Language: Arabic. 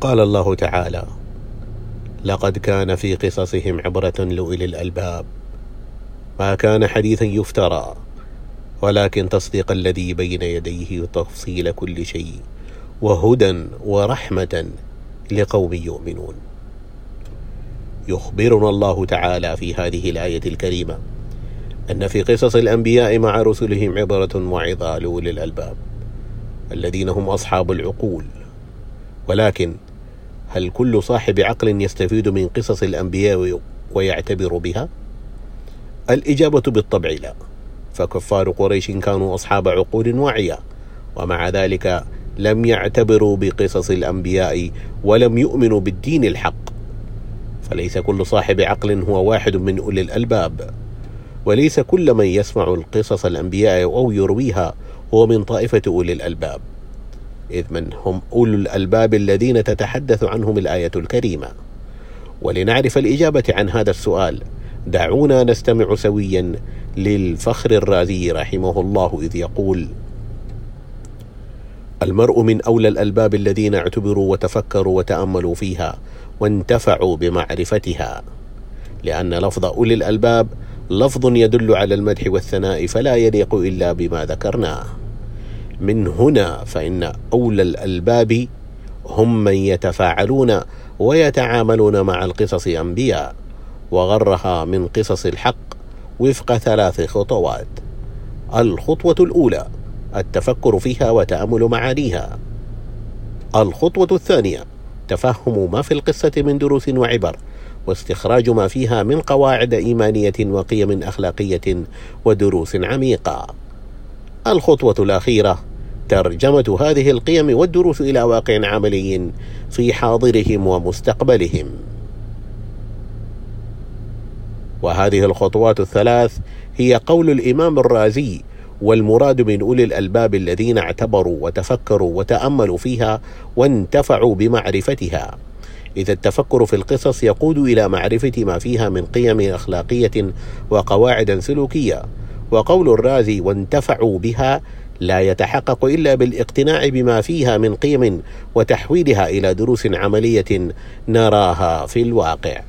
قال الله تعالى لقد كان في قصصهم عبرة لأولي الألباب. ما كان حديثا يفترى ولكن تصديق الذي بين يديه وتفصيل كل شيء وهدى ورحمة لقوم يؤمنون. يخبرنا الله تعالى في هذه الآية الكريمة أن في قصص الأنبياء مع رسلهم عبرة وعظة لأولي الألباب الذين هم أصحاب العقول. ولكن هل كل صاحب عقل يستفيد من قصص الأنبياء ويعتبر بها؟ الإجابة بالطبع لا. فكفار قريش كانوا أصحاب عقول واعية ومع ذلك لم يعتبروا بقصص الأنبياء ولم يؤمنوا بالدين الحق. فليس كل صاحب عقل هو واحد من أولي الألباب. وليس كل من يسمع القصص الأنبياء أو يرويها هو من طائفة أولي الألباب. إذ من هم أولو الألباب الذين تتحدث عنهم الآية الكريمة. ولنعرف الإجابة عن هذا السؤال. دعونا نستمع سويا للفخر الرازي رحمه الله إذ يقول المرء من أولى الألباب الذين اعتبروا وتفكروا وتأملوا فيها وانتفعوا بمعرفتها لأن لفظ أولي الألباب لفظ يدل على المدح والثناء فلا يليق إلا بما ذكرناه. من هنا فإن أولى الألباب هم من يتفاعلون ويتعاملون مع القصص أنبياء وغرها من قصص الحق وفق ثلاث خطوات. الخطوة الأولى التفكر فيها وتأمل معانيها. الخطوة الثانية تفهم ما في القصة من دروس وعبر واستخراج ما فيها من قواعد إيمانية وقيم أخلاقية ودروس عميقة. الخطوة الأخيرة ترجمة هذه القيم والدروس إلى واقع عملي في حاضرهم ومستقبلهم. وهذه الخطوات الثلاث هي قول الإمام الرازي والمراد من أولي الألباب الذين اعتبروا وتفكروا وتأملوا فيها وانتفعوا بمعرفتها. إذا التفكر في القصص يقود إلى معرفة ما فيها من قيم أخلاقية وقواعد سلوكية. وقول الرازي وانتفعوا بها لا يتحقق إلا بالاقتناع بما فيها من قيم وتحويلها إلى دروس عملية نراها في الواقع.